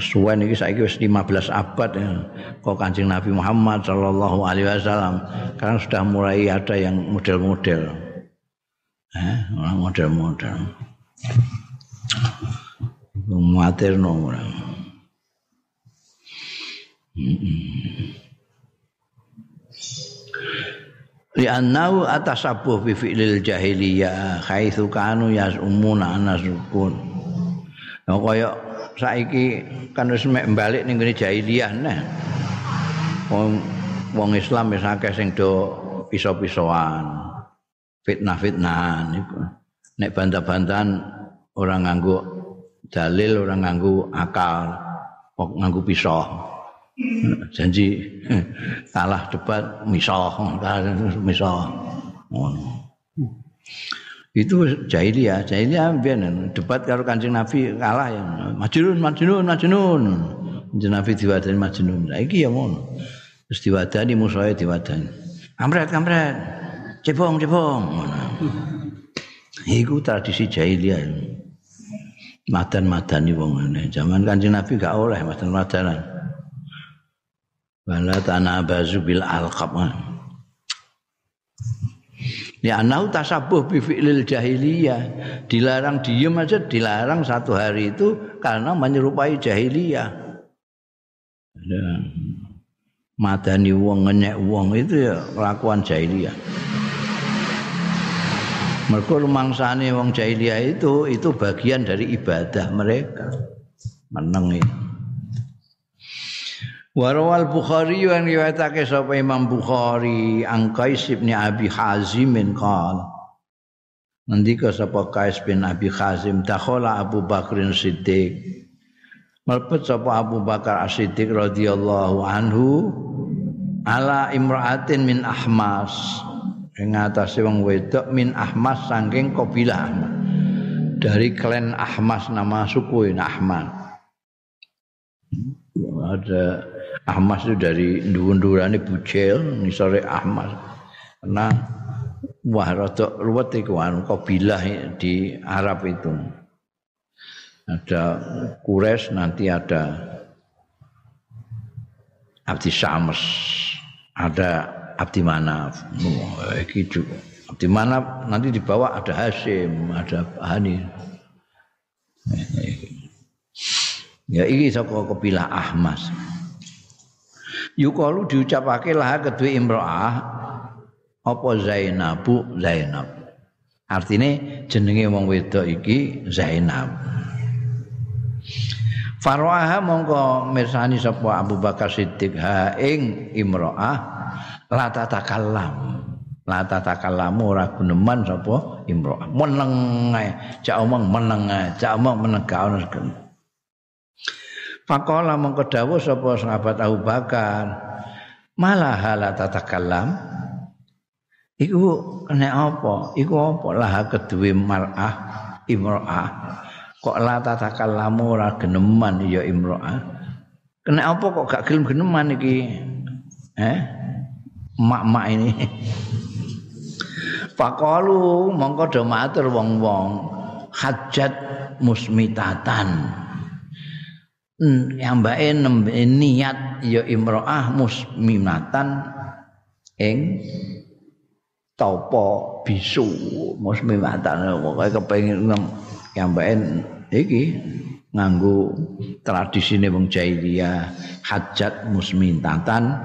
suwen iki saiki wis 15 abad ya. kok Kanjeng Nabi Muhammad sallallahu alaihi wasallam sekarang sudah mulai ada yang model-model eh model-model Materno orang. Li'annahu atasabuh bi fi'lil jahiliyah haitsu kanu yasumuna anasukun. Ya kaya saiki kan wis mek balik ning ngene jahiliyah nah. Wong wong Islam wis akeh sing do piso-pisoan. Fitnah-fitnahan iku. Nek bantah-bantahan orang nganggo dalil, orang nganggo akal, nganggo pisau. janji kalah debat misah. Misah. Itu jahiliyah. Jahiliyah biyen debat karo kancing nabi kalah ya. Majnun majnun majnun. Kancing nabi diwadani majnun. Saiki ya ngono. Terus diwadani musuhe diwadani. Kamret kamret cebong cebong iku tradisi jahiliyah madan-madani wong ngene. Zaman Kanjeng Nabi gak oleh madan-madanan. Wala tanah bazu bil alqab. Ya anau tasabuh bi fi'lil jahiliyah. Dilarang diem aja dilarang satu hari itu karena menyerupai jahiliyah. Ya. Madani wong ngenyek wong itu ya kelakuan jahiliyah. Mereka rumangsane wong jahiliyah itu itu bagian dari ibadah mereka. Meneng itu. Warawal Bukhari yang riwayatake sapa Imam Bukhari ang Qais bin Abi Hazim qala Nandika sapa Qais bin Abi Hazim dakhala Abu Bakrin Siddiq Malpet sapa Abu Bakar As-Siddiq radhiyallahu anhu ala imra'atin min Ahmas ing atase wong wedok min Ahmas saking kabilah dari klan Ahmas nama suku ini Ahmad ada Ahmas itu dari nduwun-nduwurane bujel ngisore Ahmas. Karena wah rada ruwet iku anu kabilah di Arab itu. Ada Quraisy nanti ada Abdi Syams, ada Abdi Manaf. Iki Abdi Manaf nanti di bawah ada Hasim, ada Hani. Ya iki saka kabilah Ahmas. yukalu diucapake lah kedue imro'ah apa Zainabu Zainab artine jenenge wong wedok iki Zainab Faro'aha mongko mirsani sapa Abu Bakar Siddiq ha ing imro'ah la tatakallam la tatakallamu ora guneman sapa imro'ah meneng ae cak omong meneng ae cak omong menegak ono Pakola mongko dawuh sapa sahabat Abu Bakar. Malah hala tatakallam. Iku nek apa? Iku apa lah kedue mar'ah imro'ah. Kok la tatakallamu ora geneman ya imro'ah. Kena apa kok gak gelem geneman iki? Eh? Mak-mak ini. Pakalu mongko do matur wong-wong hajat musmitatan. nyambake nembe niat ya imroah musmimatan ing topo bisu musmimatan pokoke kepengin nyambake iki nganggo tradisine wong jahiliyah hajat musmintatan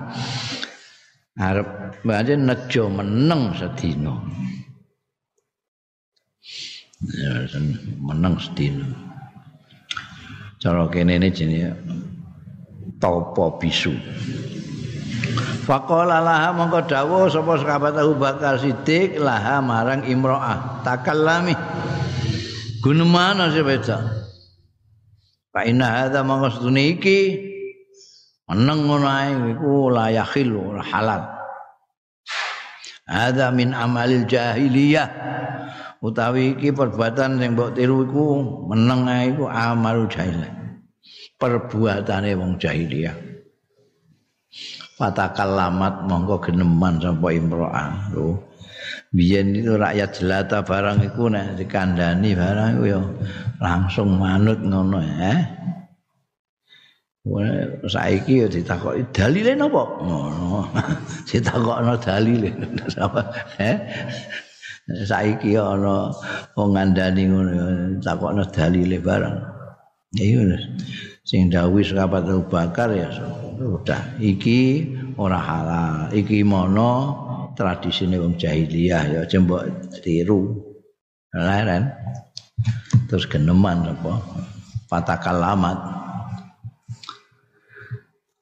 arep mbane nejo meneng sedina. Ya meneng sedina. Cara kene ini jenis topo bisu. Faqala laha mongko dawuh sapa sahabat Abu Bakar Siddiq laha marang imro'ah takallami gunemana sih beda. Fa inna hadza mongko sedune iki. Meneng ngono ae iku la yakhilu halal. Hadza min amalil jahiliyah. Utawi iki perbuatan sing mbok tiru iku meneng ae iku amal jahiliyah. Perbuatane wong jahiliyah. Lamat monggo geneman sapa imro'ah. Lho biyen itu rakyat jelata barang iku nek dikandani barang iku ya langsung manut ngono ya Wah, saiki ya ditakoki dalile napa? Ngono. Ditakokno dalile. Apa? Eh? saiki ana wong ngandani ngono takokno dalile barang iya sing dawuh sahabat Abu Bakar ya sudah iki ora halal iki mono tradisine wong jahiliyah ya jembok tiru. Leren terus geneman apa? Fatakalamat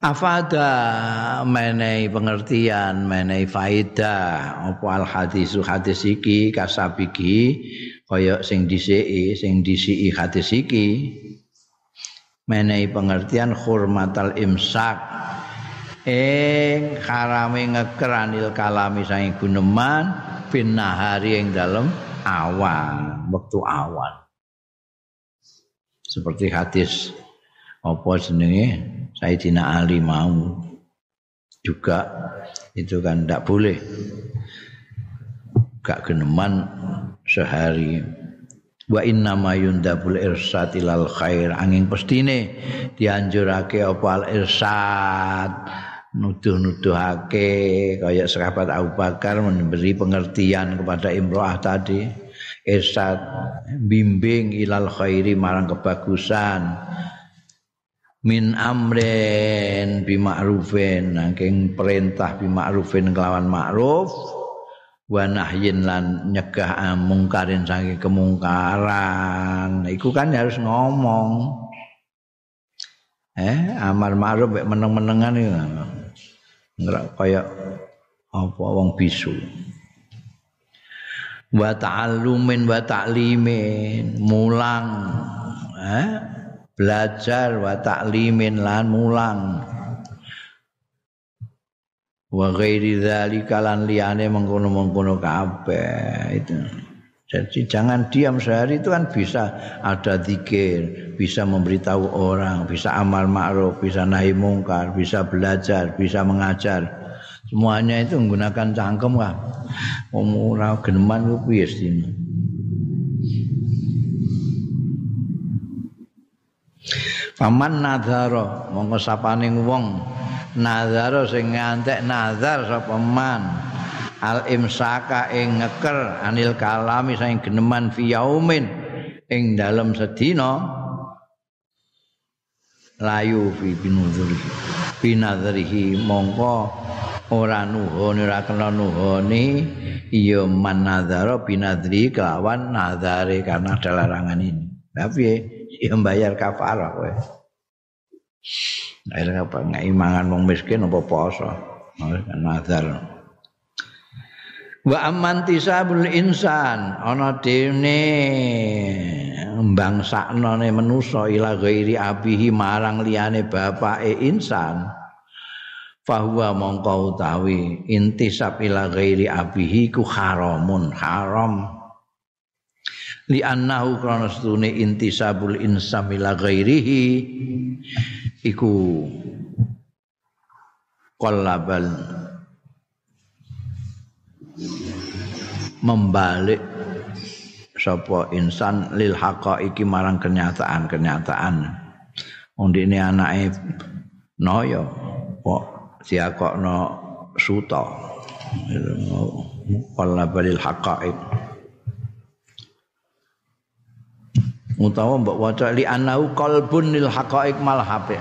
afada menai pengertian menai faedah. Apa al hadis hadis iki kasabiki kaya sing disiki sing disiki hadis iki. Menai pengertian hormatal imsak ing harame ngekeranil kalami sange guneman bin nahari ing dalem awan waktu awan. Seperti hadis apa jenenge? Sayyidina Ali mau juga itu kan tidak boleh. Gak geneman sehari. Wa inna ma yundabul irsad ilal khair angin pestine dianjurake apa al irsad nuduh-nuduhake kayak sahabat Abu Bakar memberi pengertian kepada Imro'ah tadi. Irsad bimbing ilal khairi marang kebagusan. Min amrin bima'rufin nanging perintah bima'rufin kelawan ma'ruf wa nahyin lan nyegah mungkarin saking kemungkaran. Iku kan harus ngomong. Eh amar ma'ruf meneng-menengan iki ngerak kaya apa wong bisu. Wa ta'allumin wa ta'limin mulang eh belajar wa ta'limin lan mulang. Wa ghairi dzalika lan liyane mengkono-mengkono kabeh itu jadi jangan diam sehari itu kan bisa ada zikir, bisa memberitahu orang, bisa amal ma'ruf, bisa nahi mungkar, bisa belajar, bisa mengajar. Semuanya itu menggunakan cangkem lah. Ora geneman ku piye Paman nadhara mongko sapaning wong nazar sing ngantek nazar sapa man al imsaka ing ngeker anil kalami sing geneman fi yaumin ing dalem sedina layu fi binuzuri binadzrihi mongko ora nuhoni ora kena nuhoni iya man nazara binadzri kelawan nazare karena ada larangan ini tapi ya bayar kafarah kowe Akhirnya apa? Nggak imangan wong miskin apa poso. Nazar. Wa aman tisabul insan ana dene mbangsaknone manusa ila ghairi abihi marang liyane bapake insan. Fahuwa mongko utawi intisab ila ghairi abihi ku haramun haram li annahu krana stune intisabul insam ila ghairihi iku qallabal membalik sapa insan lil iki marang kenyataan-kenyataan. Undine anake noyo kok diakokno suta. Qallabalil haqaiq utawa mbok waca li annahu qalbun lil haqaiq mal hape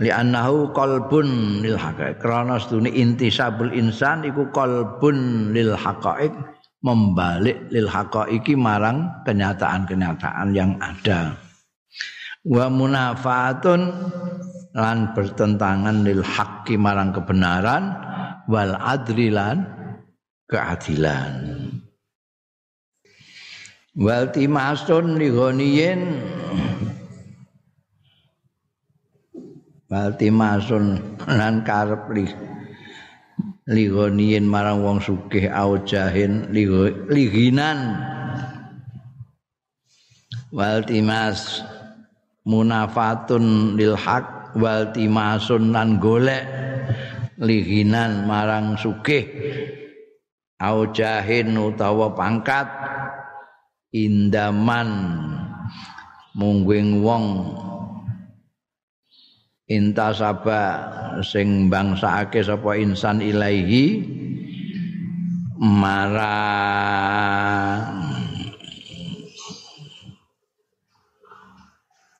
li annahu qalbun lil haqaiq. Krana sedune intisabul insan iku qalbun lil haqaiq membalik lil haqaiqi marang kenyataan-kenyataan yang ada. Wa munafatun lan bertentangan lil haqqi marang kebenaran wal adrilan keadilan. Wal timasun li ghaniyin wal timasun lan karep li li ghaniyin marang wong sugih au jahin li liginan. Wal timas munafatun lil haq wal timasun lan golek lihinan marang sugih au jahin utawa pangkat. Indaman mungguing wong intasaba sing bangsake sapa insan ilaihi marang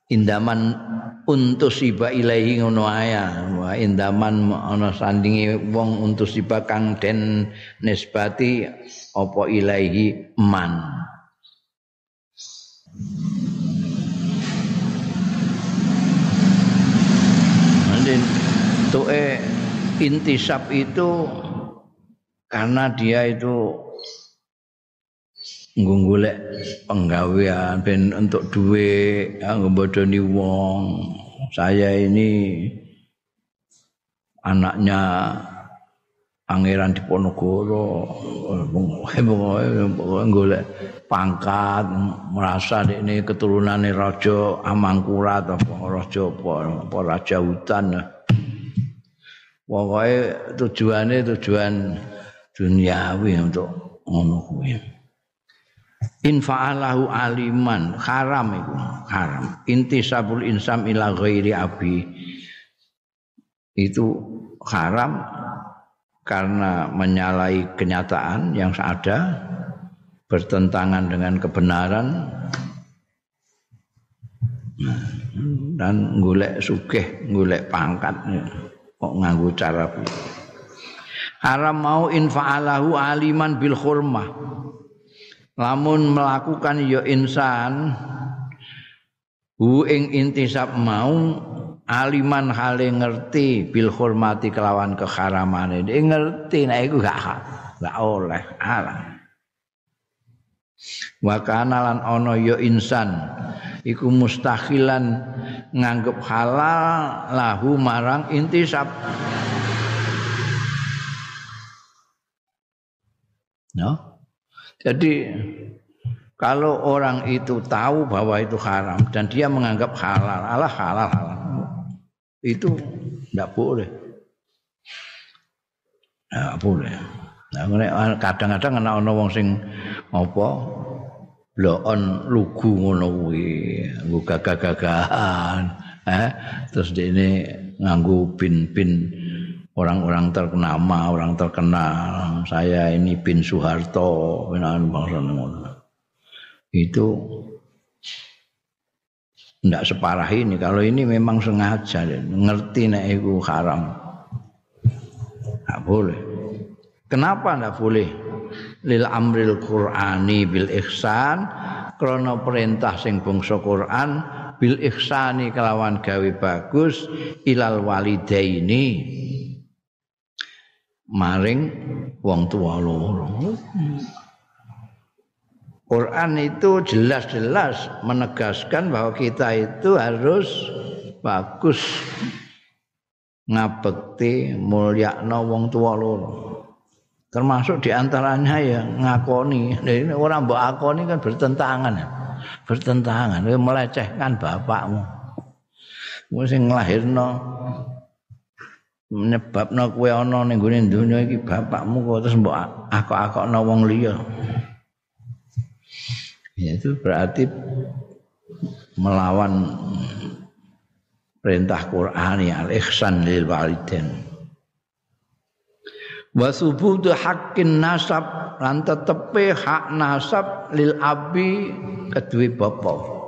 indaman untusiba ilaihi ngono aya wa indaman ana sandingi wong untusiba kang den nisbati apa ilaihi man Nanti tuh intisab itu karena dia itu ngunggulek penggawean ben untuk duit ngebodoni wong. Saya ini anaknya Pangeran Diponegoro. Golek pangkat merasa ini keturunannya raja Amangkurat apa raja apa, apa raja hutan. Pokoknya tujuannya tujuan duniawi untuk ngono kuwi. Aliman haram itu haram. Intisabul insam ila ghairi abi. Itu haram karena menyalahi kenyataan yang ada bertentangan dengan kebenaran. Dan golek sugih golek pangkat kok nganggo cara haram mau infa'alahu aliman bil hurmah lamun melakukan ya insan hu ing intisab mau aliman hale ngerti bil hormati kelawan keharamane. Dia ngerti nek iku gak gak oleh alam wa kana lan ana ya insan iku mustahilan nganggep halal lahu marang intisab no jadi kalau orang itu tahu bahwa itu haram dan dia menganggap halal Allah halal halal. Itu tidak boleh. Tidak boleh Nah, kadang-kadang ana ana wong sing apa blokon lugu ngono kuwi, nggo gagah-gagahan, eh terus dene nganggo bin-bin orang-orang terkenama, orang terkenal. Saya ini bin Soeharto, binaan bangsa ngono. Itu tidak separah ini. Kalau ini memang sengaja, ngerti nek itu haram. Tidak boleh. Kenapa ndak boleh? Lil amril Qur'ani bil ihsan krana perintah sing bangsa Quran bil ihsani kelawan gawe bagus ilal walidaini maring wong tua loro. Quran itu jelas-jelas menegaskan bahwa kita itu harus bagus ngabekti mulyakno wong tua loro. Termasuk di antaranya ya ngakoni. Ini orang mbak akoni kan bertentangan ya. Bertentangan. Ya melecehkan bapakmu. Mesti ngelahirno menyebabno kue ono ning gone iki bapakmu kok terus mbok akok-akokno wong liya. Ya itu berarti melawan perintah Quran ya al-ihsan lil walidain wa subutu haqqin nasab lan tetepe hak nasab lil abi kedue bapa.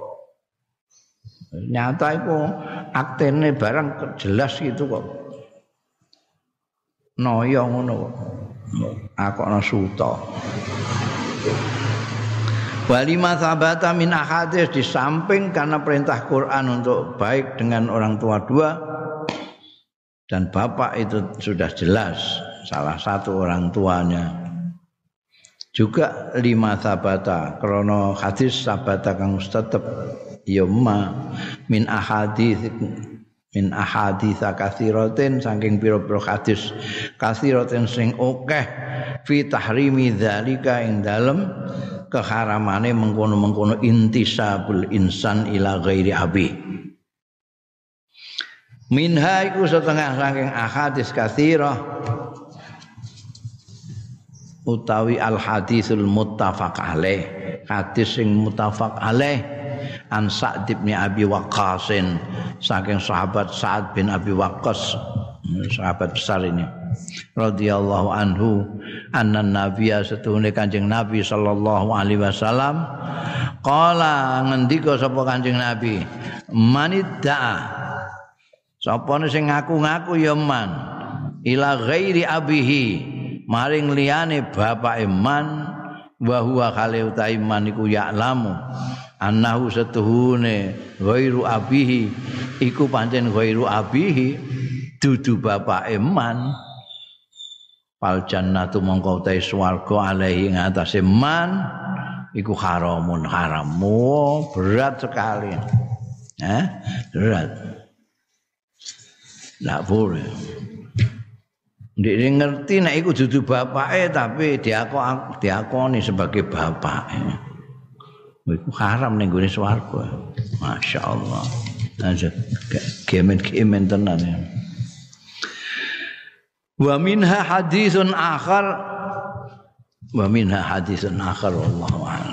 Nyata iku aktene barang jelas gitu kok. Noyo ngono aku ana suta. Walima sabata min ahadis di samping karena perintah Quran untuk baik dengan orang tua dua dan bapak itu sudah jelas salah satu orang tuanya. Juga lima sabata krono hadis sabata kang tetep. Yoma min ahadis min ahadis kathiratin saking pira-pira hadis kathiratin sing akeh fi tahrimi dzalika ing dalem keharamane mengkono-mengkono intisabul insan ila ghairi abi. Minha iku setengah saking ahadis kathirah utawi al hadisul muttafaq alaih. Hadis sing muttafaq alaih an Sa'd bin Abi Waqqas saking sahabat Sa'ad bin Abi Waqqas. Sahabat besar ini. Radhiyallahu anhu anna nabiyya setuhune kanjeng nabi sallallahu alaihi wasallam qala ngendika sapa kanjeng nabi? Manidda sapa sing ngaku-ngaku ya man ila ghairi abihi maring liyane bapak iman wa huwa khali iman iku ya'lamu annahu setuhune ghairu abihi. Iku pancen ghairu abihi dudu bapak iman. Fal jannatu mongko ta swarga alaihi ngatasé man iku haramun haram. Berat sekali. Eh berat. Tidak boleh. Dia ngerti nek iku dudu bapake tapi diakon diakoni sebagai bapake. Iku haram ning gone swarga. Masyaallah. Aja gemen-gemen tenan ya. Wa minha haditsun akhar wa minha haditsun akhar wallahu a'lam.